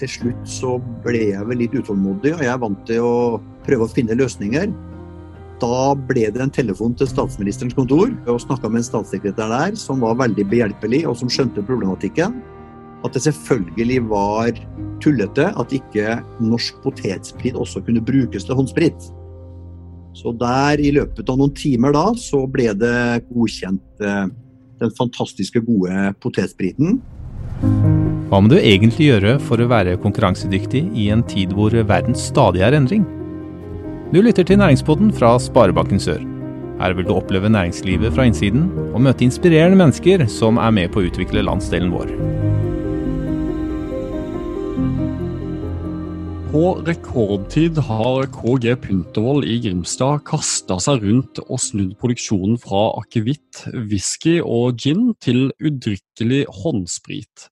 til slutt så ble jeg vel litt utålmodig, og jeg er vant til å prøve å finne løsninger. Da ble det en telefon til statsministerens kontor, og snakka med en statssekretær der som var veldig behjelpelig, og som skjønte problematikken. At det selvfølgelig var tullete at ikke norsk potetsprit også kunne brukes til håndsprit. Så der, i løpet av noen timer da, så ble det godkjent eh, den fantastiske gode potetspriten. Hva må du egentlig gjøre for å være konkurransedyktig i en tid hvor verden stadig er endring? Du lytter til Næringspodden fra Sparebanken Sør. Her vil du oppleve næringslivet fra innsiden og møte inspirerende mennesker som er med på å utvikle landsdelen vår. På rekordtid har KG Puntervoll i Grimstad kasta seg rundt og snudd produksjonen fra akevitt, whisky og gin til udrykkelig håndsprit.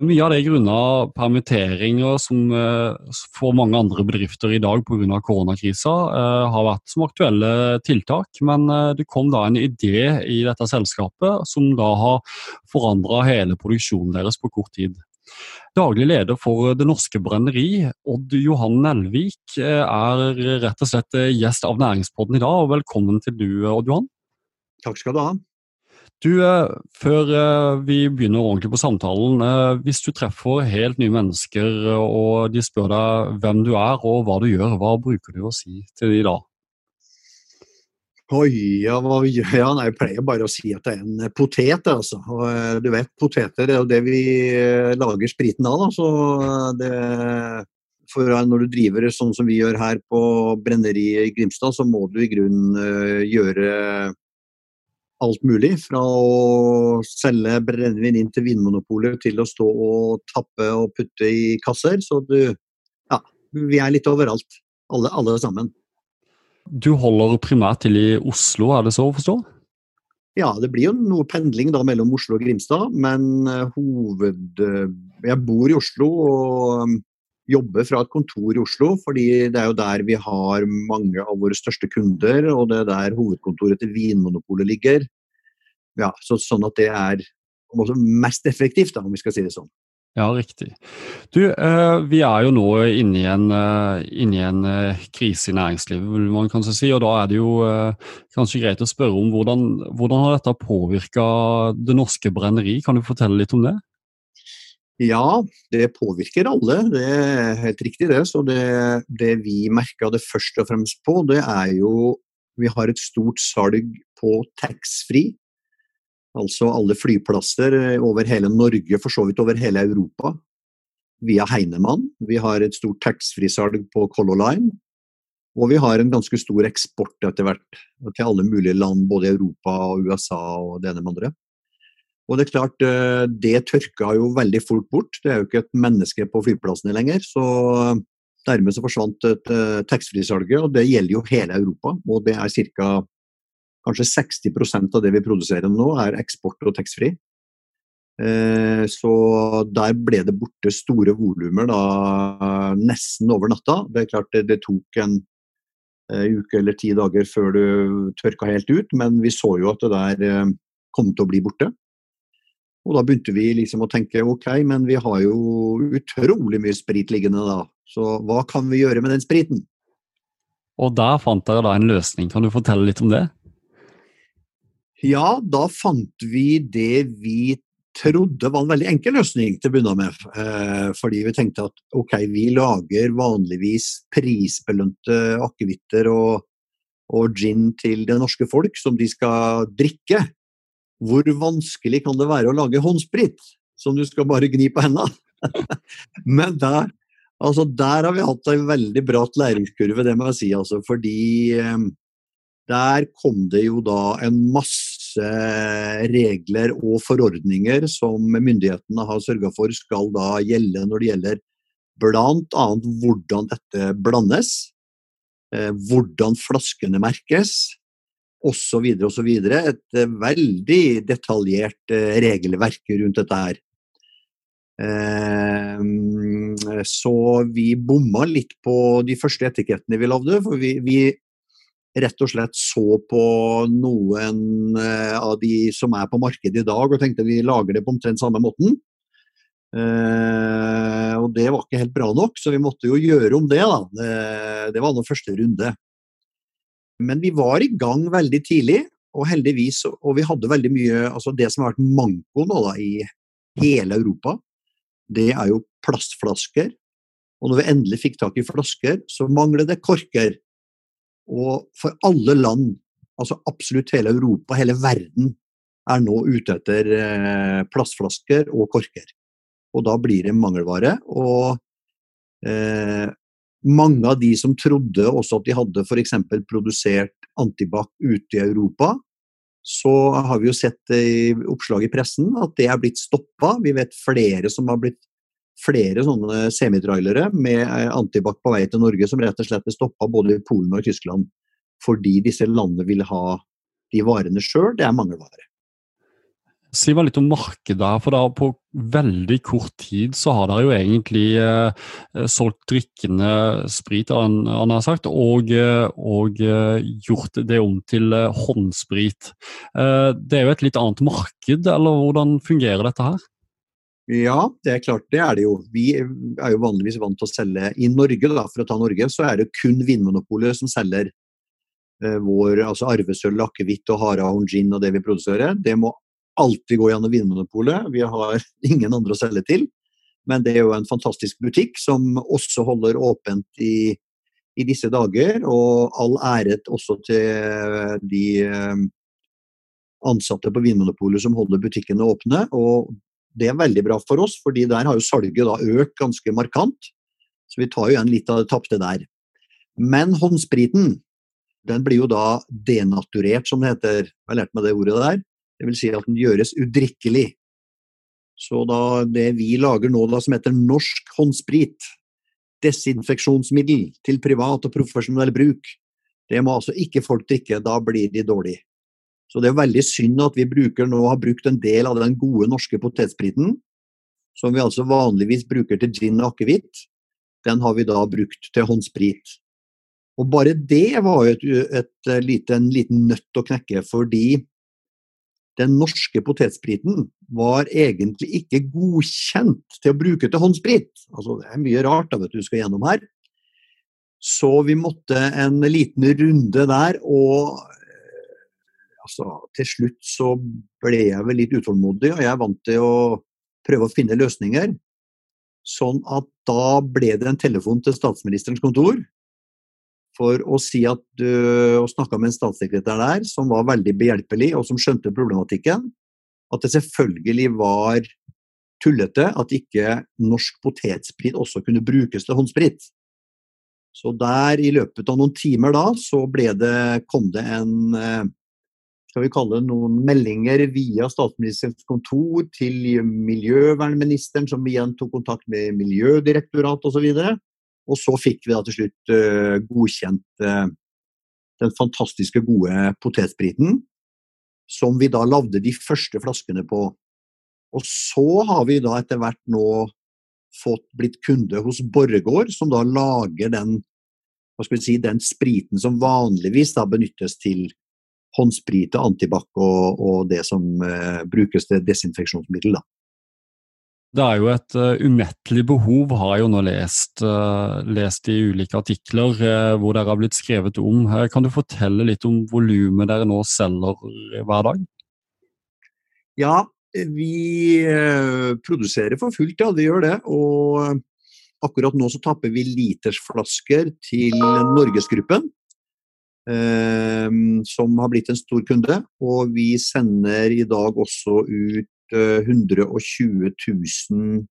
Mye av det grunna permitteringer som eh, for mange andre bedrifter i dag pga. koronakrisa eh, har vært som aktuelle tiltak, men eh, det kom da en idé i dette selskapet som da har forandra hele produksjonen deres på kort tid. Daglig leder for Det Norske Brenneri, Odd Johan Nelvik, eh, er rett og slett eh, gjest av Næringspodden i dag. og Velkommen til du, Odd Johan. Takk skal du ha. Du, eh, Før vi begynner ordentlig på samtalen, hvis du treffer helt nye mennesker og de spør deg hvem du er og hva du gjør, hva bruker du å si til de da? Oi, ja, hva vi gjør? Ja, nei, jeg pleier bare å si at det er en potet. altså. Og, eh, du vet, Poteter er jo det vi eh, lager spriten av. da, så eh, det, for Når du driver sånn som vi gjør her på brenneriet i Grimstad, så må du i grunnen gjøre alt mulig. Fra å selge brennevin inn til Vinmonopolet til å stå og tappe og putte i kasser. Så du Ja, vi er litt overalt. Alle, alle sammen. Du holder primært til i Oslo, er det så å forstå? Ja, det blir jo noe pendling da mellom Oslo og Grimstad, men uh, hoved... Uh, jeg bor i Oslo og um, jobber fra et kontor i Oslo, fordi det er jo der vi har mange av våre største kunder, og det er der hovedkontoret til Vinmonopolet ligger. Ja, så, Sånn at det er mest effektivt, da, om vi skal si det sånn. Ja, riktig. Du, eh, vi er jo nå inne i en, eh, inne i en eh, krise i næringslivet, vil man kanskje si. Og da er det jo kanskje greit å spørre om hvordan, hvordan har dette påvirka det norske brenneri? Kan du fortelle litt om det? Ja, det påvirker alle, det er helt riktig det. Så det, det vi merka det først og fremst på, det er jo Vi har et stort salg på taxfree Altså alle flyplasser eh, over hele Norge, for så vidt over hele Europa, via Heinemann. Vi har et stort taxfree-salg på Color Line. Og vi har en ganske stor eksport etter hvert til alle mulige land, både Europa og USA og det ene med andre. Og det er klart, eh, det tørka jo veldig fort bort. Det er jo ikke et menneske på flyplassene lenger. Så dermed så forsvant eh, taxfree-salget, og det gjelder jo hele Europa. Og det er ca. Kanskje 60% av det vi produserer nå, er eksport og taxfree. Eh, så der ble det borte store volumer nesten over natta. Det er klart det, det tok en uh, uke eller ti dager før du tørka helt ut, men vi så jo at det der uh, kom til å bli borte. Og da begynte vi liksom å tenke ok, men vi har jo utrolig mye sprit liggende da, så hva kan vi gjøre med den spriten? Og der fant dere da en løsning, kan du fortelle litt om det? Ja, da fant vi det vi trodde var en veldig enkel løsning til å begynne med. Eh, fordi vi tenkte at ok, vi lager vanligvis prisbelønte akevitter og, og, gin til det norske folk som de skal drikke. Hvor vanskelig kan det være å lage håndsprit som du skal bare gni på hendene? Men der, altså der har vi hatt en veldig bratt læringskurve, det må jeg si. Altså, fordi eh, der kom det jo da en masse regler og forordninger som myndighetene har sørga for skal da gjelde når det gjelder bl.a. hvordan dette blandes, eh, hvordan flaskene merkes osv. osv. Et eh, veldig detaljert eh, regelverk rundt dette her. Så vi bomma litt på de første etikettene vi lagde. For vi, vi rett og slett så på noen eh, av de som er på markedet i dag og tenkte vi lager det på omtrent samme måten. Eh, og det var ikke helt bra nok, så vi måtte jo gjøre om det. da. Det, det var nå første runde. Men vi var i gang veldig tidlig, og heldigvis, og vi hadde veldig mye altså Det som har vært manko nå da, i hele Europa, det er jo plastflasker. Og når vi endelig fikk tak i flasker, så mangler det korker. Og for alle land, altså absolutt hele Europa, hele verden, er nå ute etter eh, plastflasker og korker. Og da blir det mangelvare. Og eh, mange av de som trodde også at de hadde f.eks. produsert antibac ute i Europa, så har vi jo sett i oppslag i pressen at det er blitt stoppa. Vi vet flere som har blitt flere sånne semitrailere med eh, antibac på vei til Norge som rett og slett er stoppa både i Polen og i Tyskland fordi disse landene vil ha de varene sjøl. Det er mangelvare. Si meg litt om markedet. her, for da På veldig kort tid så har dere jo egentlig eh, solgt drikkende sprit han, han har sagt, og, eh, og, eh, gjort det om til eh, håndsprit. Eh, det er jo et litt annet marked, eller hvordan fungerer dette her? Ja, det er klart det er det jo. Vi er jo vanligvis vant til å selge i Norge, da, for å ta Norge, så er det kun Vinmonopolet som selger eh, vår altså arvesølv, akevitt og hara og gin og det vi produserer. Det må alltid gå gjennom Vinmonopolet. Vi har ingen andre å selge til. Men det er jo en fantastisk butikk som også holder åpent i, i disse dager. Og all ære også til de eh, ansatte på Vinmonopolet som holder butikkene åpne. Og det er veldig bra for oss, fordi der har jo salget da økt ganske markant. Så vi tar jo igjen litt av det tapte der. Men håndspriten den blir jo da denaturert, som det heter. Jeg har lært meg det ordet der. Det vil si at den gjøres udrikkelig. Så da det vi lager nå da som heter norsk håndsprit, desinfeksjonsmiddel til privat og profesjonell bruk, det må altså ikke folk drikke, da blir de dårlige. Så det er veldig synd at vi bruker nå har brukt en del av den gode norske potetspriten, som vi altså vanligvis bruker til gin og akevitt, den har vi da brukt til håndsprit. Og bare det var jo et, et, et, en liten nøtt å knekke, fordi den norske potetspriten var egentlig ikke godkjent til å bruke til håndsprit. Altså, det er mye rart da, vet du, skal gjennom her. Så vi måtte en liten runde der, og altså, til slutt så ble jeg vel litt utålmodig, og jeg er vant til å prøve å finne løsninger. Sånn at da ble det en telefon til statsministerens kontor for å si at du snakka med en statssekretær der som var veldig behjelpelig, og som skjønte problematikken. At det selvfølgelig var tullete at ikke norsk potetsprit også kunne brukes til håndsprit. Så der, i løpet av noen timer da, så det, kom det en eh, skal vi kalle det noen meldinger via statsministerens kontor til miljøvernministeren, som igjen tok kontakt med Miljødirektoratet osv. Og, og så fikk vi da til slutt uh, godkjent uh, den fantastiske gode potetspriten, som vi da lagde de første flaskene på. Og så har vi da etter hvert nå fått blitt kunde hos Borregaard, som da lager den, hva skal vi si, den spriten som vanligvis da benyttes til håndsprit og antibac og, og, det som eh, brukes til desinfeksjonsmiddel. Da. Det er jo et uh, umettelig behov, har jeg jo nå lest, uh, lest i ulike artikler uh, hvor dere har blitt skrevet om. kan du fortelle litt om volumet dere nå selger hver dag? Ja, vi produserer for fullt, ja. Vi gjør det. Og akkurat nå så tapper vi litersflasker til Norgesgruppen. Ehm, som har blitt en stor kunde. Og vi sender i dag også ut 120 000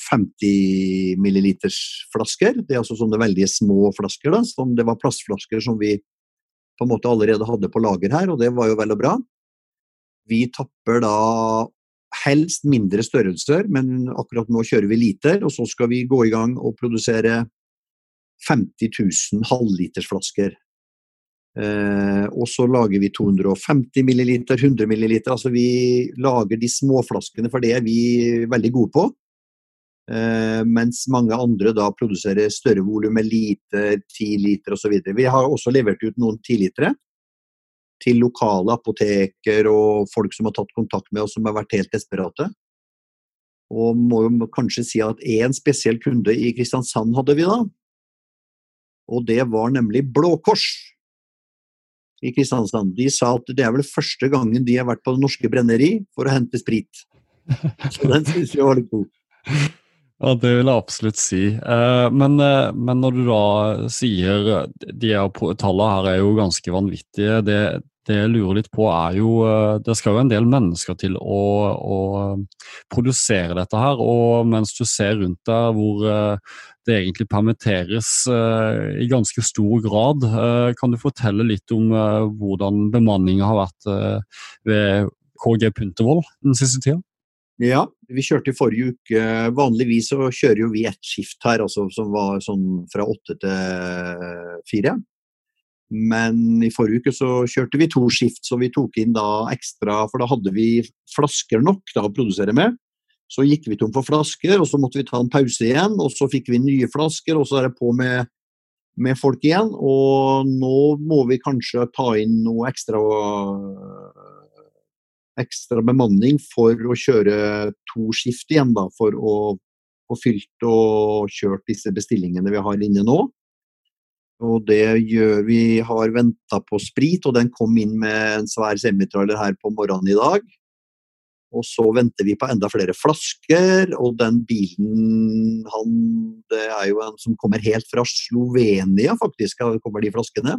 50 milliliters flasker. Det er altså sånne veldig små flasker. da, som Det var plastflasker som vi på en måte allerede hadde på lager her, og det var jo vel og bra. Vi tapper da helst mindre størrelser, men akkurat nå kjører vi liter. Og så skal vi gå i gang og produsere 50 000 halvlitersflasker Eh, og så lager vi 250 milliliter, 100 milliliter. Altså vi lager de småflaskene, for det er vi veldig gode på. Eh, mens mange andre da produserer større volum med liter, 10 liter osv. Vi har også levert ut noen 10-litere til lokale apoteker og folk som har tatt kontakt med oss som har vært helt desperate. Og må jo kanskje si at én spesiell kunde i Kristiansand hadde vi da. Og det var nemlig Blå Kors i Kristiansand. De sa at det er vel første gangen de har vært på Det Norske Brenneri for å hente sprit. Så den syns jeg var litt god. Ja, det vil jeg absolutt si. Eh, men, eh, men, når du da sier De tallene her er jo ganske vanvittige. Det, det, jeg lurer litt på, er jo eh, Det skal jo en del mennesker til å, å produsere dette her. Og mens du ser rundt deg hvor det egentlig permitteres i ganske stor grad, kan du fortelle litt om hvordan bemanninga har vært ved KG Puntervoll den siste tida? Ja, vi kjørte i forrige uke. Vanligvis så kjører jo vi ett skift her, altså, som var sånn fra åtte til fire. Men i forrige uke så kjørte vi to skift, så vi tok inn da ekstra For da hadde vi flasker nok da, å produsere med. Så gikk vi tom for flasker, og så måtte vi ta en pause igjen. Og så fikk vi nye flasker, og så er det på med, med folk igjen. Og nå må vi kanskje ta inn noe ekstra ekstra bemanning for å kjøre to skift igjen, da, for å få fylt og kjørt disse bestillingene vi har inne nå. Og det gjør vi. har venta på sprit, og den kom inn med en svær semitrailer her på morgenen i dag. Og så venter vi på enda flere flasker, og den bilen han, Det er jo en som kommer helt fra Slovenia, faktisk, kommer de flaskene.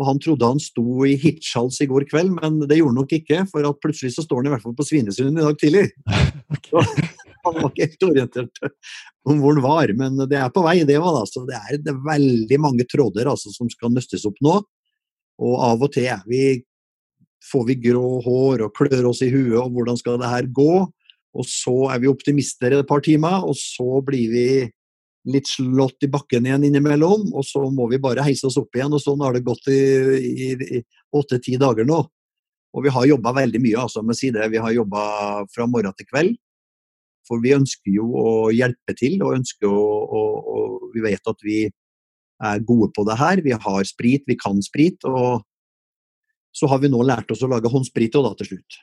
Og Han trodde han sto i Hirtshals i går kveld, men det gjorde han nok ikke. For at plutselig så står han i hvert fall på Svinesund i dag tidlig. okay. han var ikke helt orientert om hvor han var, men det er på vei. Det, var da. Så det er, er veldig mange tråder altså, som skal nøstes opp nå. Og av og til er vi, får vi grå hår og klør oss i huet, og hvordan skal det her gå? Og så er vi optimister et par timer, og så blir vi litt slått i bakken igjen innimellom, og så må vi bare heise oss opp igjen. og Sånn har det gått i åtte-ti dager nå. Og vi har jobba veldig mye, altså, med side. Vi har jobba fra morgen til kveld. For vi ønsker jo å hjelpe til, og ønsker å, og, og Vi vet at vi er gode på det her. Vi har sprit, vi kan sprit. Og så har vi nå lært oss å lage håndsprit da til slutt.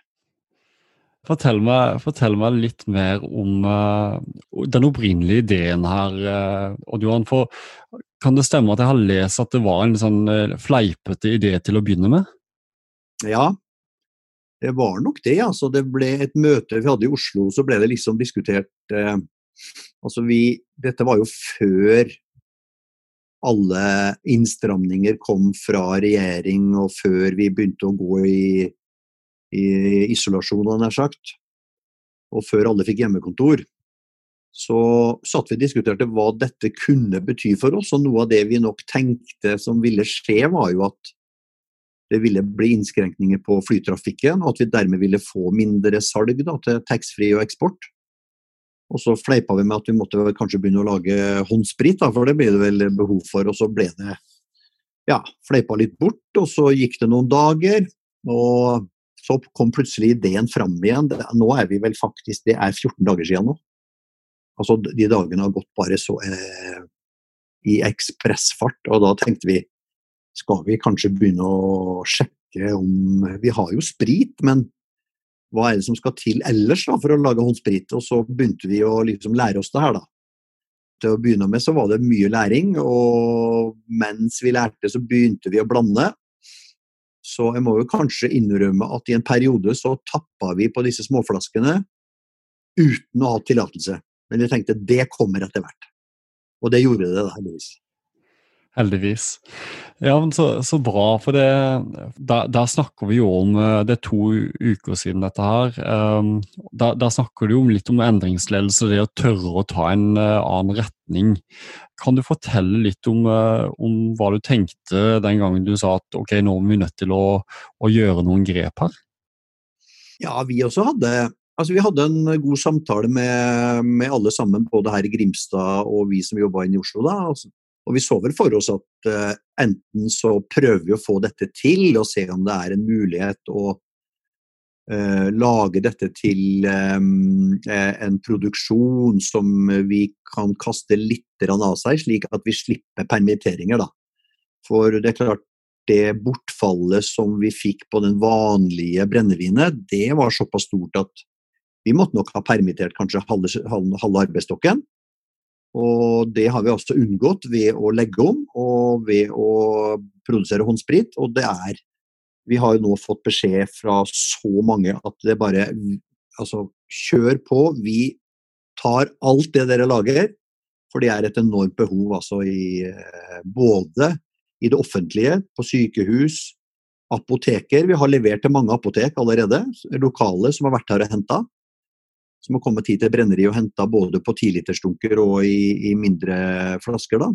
Fortell meg, fortell meg, litt mer om uh, den opprinnelige ideen her. Uh, Oddjohan, for Kan det stemme at jeg har lest at det var en sånn uh, fleipete idé til å begynne med? Ja, det var nok det. altså Det ble et møte vi hadde i Oslo, så ble det liksom diskutert altså vi, Dette var jo før alle innstramninger kom fra regjering, og før vi begynte å gå i i isolasjon, nær sagt, og før alle fikk hjemmekontor, så satt vi og diskuterte hva dette kunne bety for oss. Og noe av det vi nok tenkte som ville skje, var jo at det ville bli innskrenkninger på flytrafikken, og at vi dermed ville få mindre salg da, til taxfree og eksport. Og så fleipa vi med at vi måtte kanskje begynne å lage håndsprit, da, for det blir det vel behov for. Og så ble det ja, fleipa litt bort, og så gikk det noen dager. Og så kom plutselig ideen fram igjen. Nå er vi vel faktisk Det er 14 dager siden nå. Altså, de dagene har gått bare så eh, i ekspressfart, og da tenkte vi skal vi kanskje begynne å sjekke om Vi har jo sprit, men hva er det som skal til ellers da, for å lage håndsprit? Og så begynte vi å liksom lære oss det her, da. Til å begynne med så var det mye læring, og mens vi lærte, så begynte vi å blande. Så jeg må jo kanskje innrømme at i en periode så tappa vi på disse småflaskene uten å ha tillatelse. Men jeg tenkte det kommer etter hvert. Og det gjorde det, heldigvis. Heldigvis. Ja, men så, så bra. For det, der, der, snakker vi jo om eh, Det er to uker siden dette her. Um, der, der, snakker du jo litt om endringsledelse, det å tørre å ta en uh, annen retning. Kan du fortelle litt om, uh, om, hva du tenkte den gangen du sa at ok, nå er vi nødt til å, å gjøre noen grep her? Ja, vi også hadde Altså, vi hadde en god samtale med, med, alle sammen, både her i Grimstad og vi som jobba inne i Oslo. da, altså, og vi så vel for oss at uh, enten så prøver vi å få dette til og se om det er en mulighet å uh, lage dette til um, en produksjon som vi kan kaste litt av seg, slik at vi slipper permitteringer. Da. For det er klart, det bortfallet som vi fikk på den vanlige brennevinet, det var såpass stort at Vi måtte nok ha permittert kanskje halve, halve arbeidsstokken. Og det har vi også unngått ved å legge om og ved å produsere håndsprit. Og det er Vi har jo nå fått beskjed fra så mange at det bare Altså, kjør på. Vi tar alt det dere lager, for det er et enormt behov altså i eh, både i det offentlige, på sykehus, apoteker. Vi har levert til mange apotek allerede, lokale som har vært her og henta som har kommet hit til brenneri og henta både på tilitersdunker og i, i, mindre flasker. da.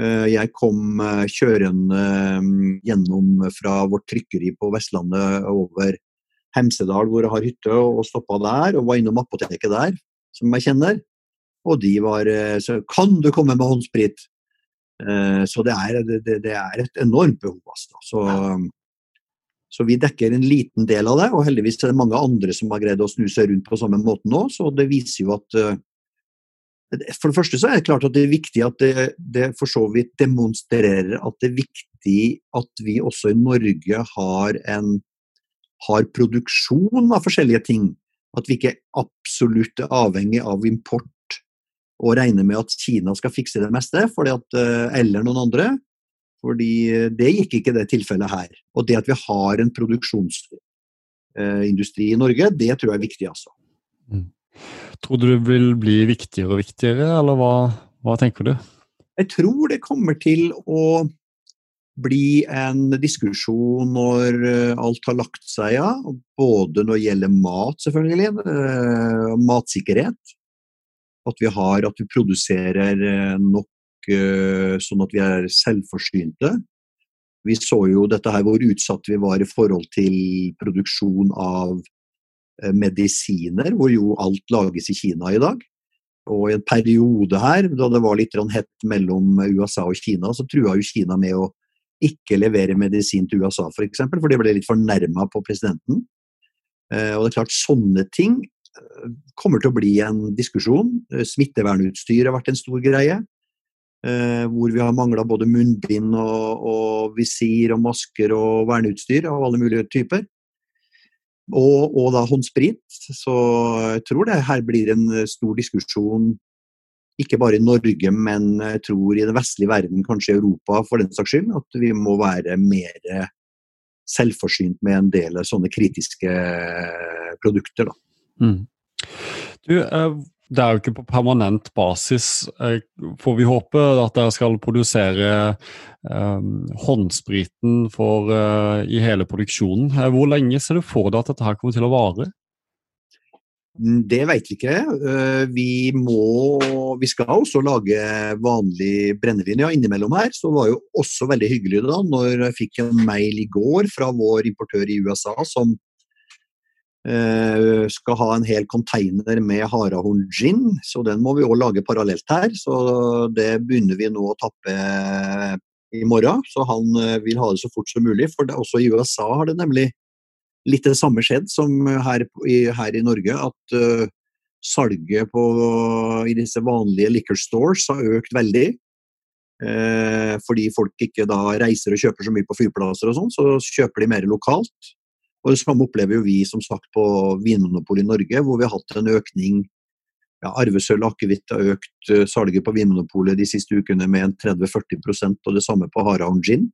Eh, jeg kom eh, kjørende mm, gjennom fra vårt trykkeri på Vestlandet over Hemsedal, hvor jeg har hytte, og stoppa der. Og var innom apoteket der, som jeg kjenner. Og de var eh, så Kan du komme med håndsprit? Så det er, det, det er et enormt behov. Altså. Så, så vi dekker en liten del av det, og heldigvis er det mange andre som har greid å snu seg rundt på samme måte nå. Så det viser jo at eh, For det første så er det klart at det er viktig at det, det for så vidt demonstrerer at det er viktig at vi også i Norge har en har produksjon av forskjellige ting. At vi ikke absolutt er avhengig av import og regner med at Kina skal fikse det meste, at, eh, eller noen andre. Fordi eh, det gikk ikke det tilfellet her. Og det at vi har en produksjonsindustri i Norge, det tror jeg er viktig, altså. Mm. Tror du det vil bli viktigere og viktigere, eller hva, hva tenker du? Jeg tror det kommer til å bli en diskusjon når eh, alt har lagt seg, ja. Både når det gjelder mat, selvfølgelig, eh, matsikkerhet. At vi, har, at vi produserer nok Eh, sånn at vi er selvforsynte. Vi så jo dette her hvor utsatt vi var i forhold til produksjon av eh, medisiner, hvor jo alt lages i Kina i dag. Og i en periode her, da det var litt hett mellom USA og Kina, så trua jo Kina med å ikke levere medisin til USA, f.eks., for, eksempel, for de ble litt fornærma på presidenten. Eh, og det er klart, sånne ting kommer til å bli en diskusjon. Smittevernutstyr har vært en stor greie. Eh, hvor vi har mangla både munnbind og, og, visir og masker og verneutstyr av alle mulige typer. Og, og, da håndsprit. Så jeg tror det her blir en stor diskusjon, ikke bare i Norge, men jeg tror i den vestlige verden, kanskje i Europa for den saks skyld, at vi må være mer selvforsynt med en del sånne kritiske produkter. Da. Mm. Du, eh, det er jo ikke på permanent basis, eh, får vi håpe, at dere skal produsere um, håndspriten for, uh, i hele produksjonen. Hvor lenge ser du for deg at dette her kommer til å vare? Mm, det vet vi ikke. Vi må Vi skal også lage vanlig brennevin ja, innimellom her. Så var jo også veldig hyggelig da når jeg fikk en mail i går fra vår importør i USA som skal ha en hel container med harahorn gin, så den må vi òg lage parallelt her. Så det begynner vi nå å tappe i morgen. Så han uh, vil ha det så fort som mulig. For det, også i USA har det nemlig litt det samme skjedd som her i, her i Norge. At uh, salget på, i disse vanlige liquor stores har økt veldig. fordi folk ikke da reiser og kjøper så mye på fyrplasser og sånn, så kjøper de mer lokalt. Og Det samme opplever jo vi som sagt på Vinmonopolet i Norge, hvor vi har hatt en økning. Ja, Arvesølv og akevitt har økt uh, salget på Vinmonopolet de siste ukene med en 30-40% og det samme på Haraon gin,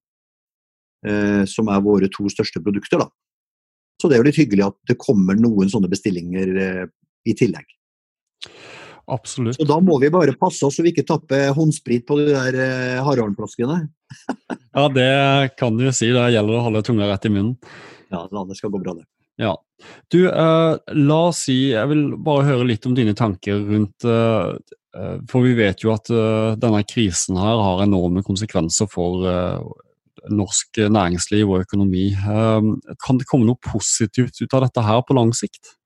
uh, som er våre to største produkter. da. Så det er jo litt hyggelig at det kommer noen sånne bestillinger uh, i tillegg. Absolutt. Så da må vi bare passe oss så vi ikke tapper håndsprit på de der eh, Haraldflaskene. ja, det kan du si. Det gjelder å holde tunga rett i munnen ja, det skal gå bra, det. Ja. Du, uh, la oss si Jeg vil bare høre litt om dine tanker rundt uh, For vi vet jo at uh, denne krisen her har enorme konsekvenser for norsk næringsliv og økonomi. kan det komme noe positivt ut av dette her på lang sikt?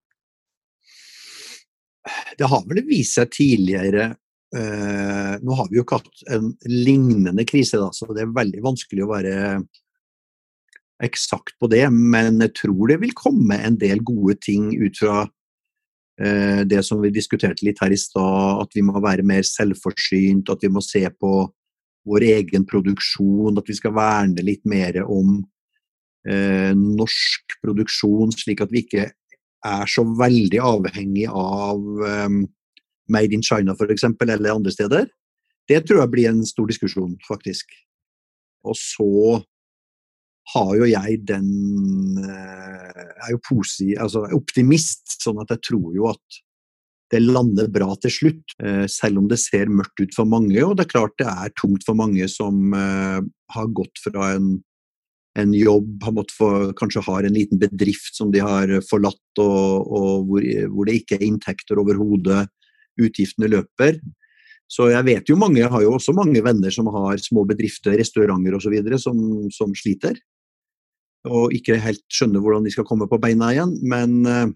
Det har vel vist seg tidligere Nå har vi jo ikke hatt en lignende krise, da, så det er veldig vanskelig å være eksakt på det, men jeg tror det vil komme en del gode ting ut fra eh, det som vi diskuterte litt her i stad, at vi må være mer selvforsynt, at vi må se på vår egen produksjon, at vi skal verne litt mer om eh, norsk produksjon, slik at vi ikke er så veldig avhengig av um, Made in China f.eks., eller andre steder. Det tror jeg blir en stor diskusjon, faktisk. Og så har jo jeg den Jeg er jo posi, altså optimist, sånn at jeg tror jo at det lander bra til slutt, selv om det ser mørkt ut for mange. Og det er klart det er tungt for mange som har gått fra en en jobb, for, kanskje har en liten bedrift som de har forlatt, og, og hvor, hvor, det ikke er inntekter overhodet, utgiftene løper. Så jeg vet jo mange, jeg har jo også mange venner som har små bedrifter, restauranter osv. Som, som sliter. Og ikke helt skjønner hvordan de skal komme på beina igjen. Men eh,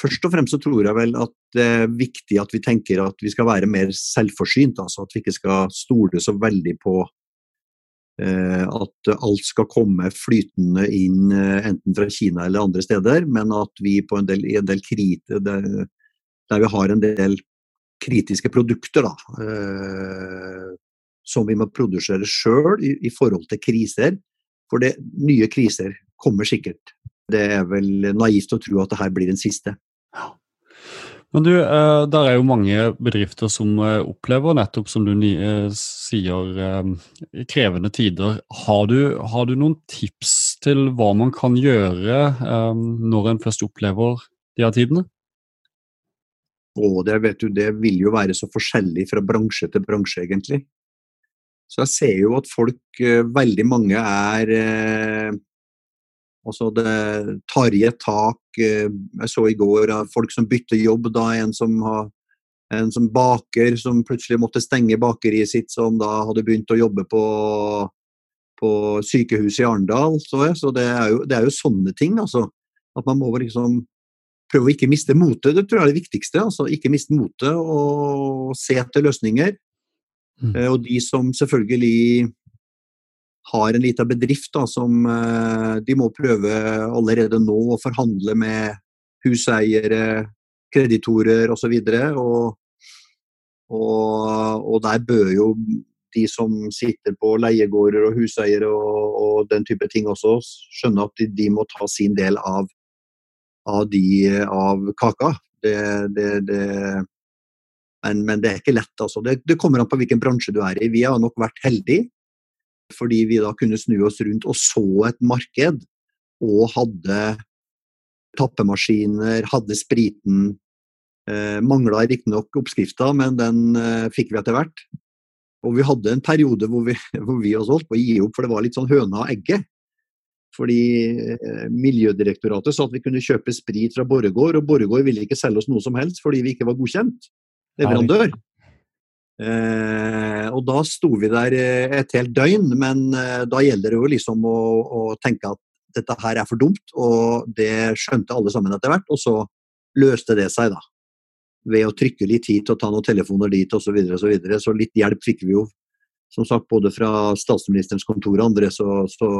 først og fremst så tror jeg vel at det er viktig at vi tenker at vi skal være mer selvforsynt. Altså at vi ikke skal stole så veldig på at alt skal komme flytende inn eh, enten fra Kina eller andre steder, men at vi på en del, en del krite, der, der, vi har en del kritiske produkter da, eh, som vi må produsere sjøl i, i, forhold til kriser. For det, nye kriser kommer sikkert. Det er vel naivt å tro at det her blir den siste. Ja. Men du, eh, der er jo mange bedrifter som eh, opplever nettopp, som du eh, sier, krevende tider. Har du, har du noen tips til hva man kan gjøre når en først opplever de her tidene? Og det, vet du, det vil jo være så forskjellig fra bransje til bransje, egentlig. Så jeg ser jo at folk, veldig mange, er Altså det tar tak. Eh, jeg så i går folk som bytter jobb. da En som, har, en som baker, som plutselig måtte stenge bakeriet sitt, som da hadde begynt å jobbe på, på sykehuset i Arendal. Så, så det, er jo, det, er jo, sånne ting. altså. At man må liksom prøve å ikke miste motet. Det tror jeg er det viktigste. altså Ikke miste motet og se etter løsninger. Mm. Eh, og de som selvfølgelig har en liten bedrift da, som eh, de må prøve allerede nå å forhandle med huseiere, kreditorer osv. Og, og, og der bør jo de som sitter på leiegårder og huseiere og, og, den type ting også, skjønne at de, de må ta sin del av, av, de, av kaka. Det, det, det, men, men, det er ikke lett. Altså. Det, kommer an på hvilken bransje du er i. Vi har nok vært heldige fordi vi da kunne snu oss rundt og så et marked, og hadde tappemaskiner, hadde spriten. Eh, Mangla riktignok oppskrifta, men den eh, fikk vi etter hvert. Og vi hadde en periode hvor vi, hvor vi også holdt på å gi opp, for det var litt sånn høna og egget. Fordi eh, Miljødirektoratet sa at vi kunne kjøpe sprit fra Borregaard, og Borregaard ville ikke selge oss noe som helst fordi vi ikke var godkjent leverandør. Eh, og da sto vi der eh, et helt døgn, men eh, da gjelder det jo liksom å, å, tenke at dette her er for dumt, og det skjønte alle sammen etter hvert. Og så løste det seg, da. Ved å trykke litt hit og ta noen telefoner dit osv. Så, og så, videre. så litt hjelp fikk vi jo, som sagt, både fra statsministerens kontor og andre, så, så,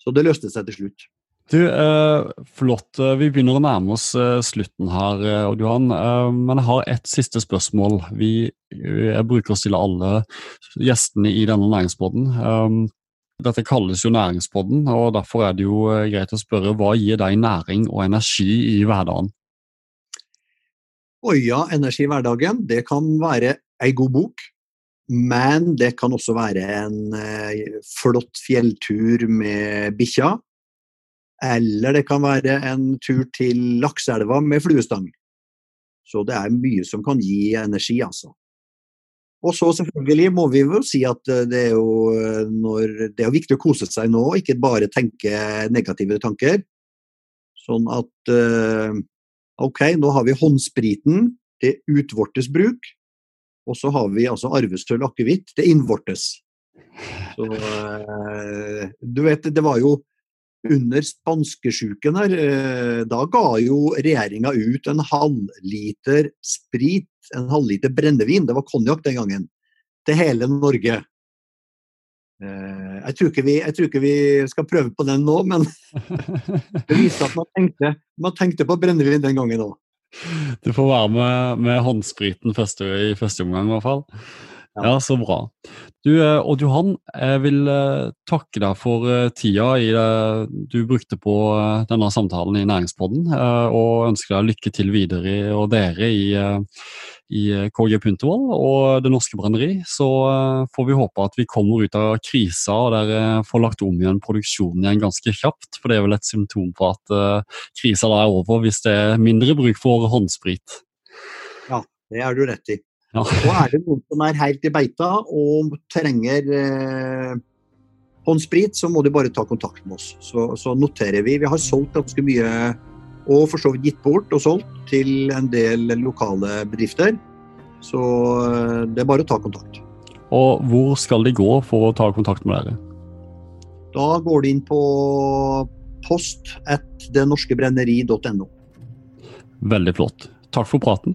så det løste seg til slutt. Du, eh, Flott. Eh, vi begynner å nærme oss eh, slutten her, eh, Odd-Johan. Eh, men jeg har et siste spørsmål. Vi, jeg bruker å stille alle gjestene i denne næringspodden. Dette kalles jo næringspodden, og derfor er det jo greit å spørre hva gir deg næring og energi i hverdagen? Oi, ja, energi i hverdagen. Det kan være ei god bok. Men det kan også være en flott fjelltur med bikkja eller det kan være en tur til Lakseelva med fluestang. Så det er mye som kan gi energi, altså. Og så selvfølgelig må vi jo si at eh, det er jo eh, når, det er viktig å kose seg nå, ikke bare tenke negative tanker. Sånn at eh, ok, nå har vi håndspriten, det utvortes bruk. Og så har vi altså arvestøl akevitt, det innvortes. Så du vet, det var jo under spanskesjuken her, eh, da ga jo regjeringa ut en halvliter sprit, en halvliter brennevin, det var konjakk den gangen, til hele Norge. Eh, jeg tror, vi, jeg tror, ikke vi, skal prøve på den nå, men det viser at man tenkte, man tenkte på brennevin den gangen òg. Du får være med med håndspriten første, i første omgang, i hvert fall. Ja, så bra. Du, eh, Odd Johan, jeg vil eh, takke deg for eh, tida i det du brukte på denne samtalen i Næringspodden, og ønsker deg lykke til videre og dere i, i KG Puntervoll og Det Norske Brenneri. Så får vi håpe at vi kommer ut av krisa og dere får lagt om igjen produksjonen igjen ganske kjapt. For det er vel et symptom på at krisa da er over, hvis det er mindre bruk for håndsprit. Ja, det er du rett i. Ja. Og er det noen som er helt i beita og trenger eh, håndsprit, så må de bare ta kontakt med oss. Så, så, noterer vi. Vi har solgt ganske mye, og for så vidt gitt bort og solgt, til en del lokale bedrifter. Så eh, det er bare å ta kontakt. Og hvor skal de gå for å ta kontakt med dere? Da går de inn på post at denorskebrenneri.no Veldig flott. Takk for praten.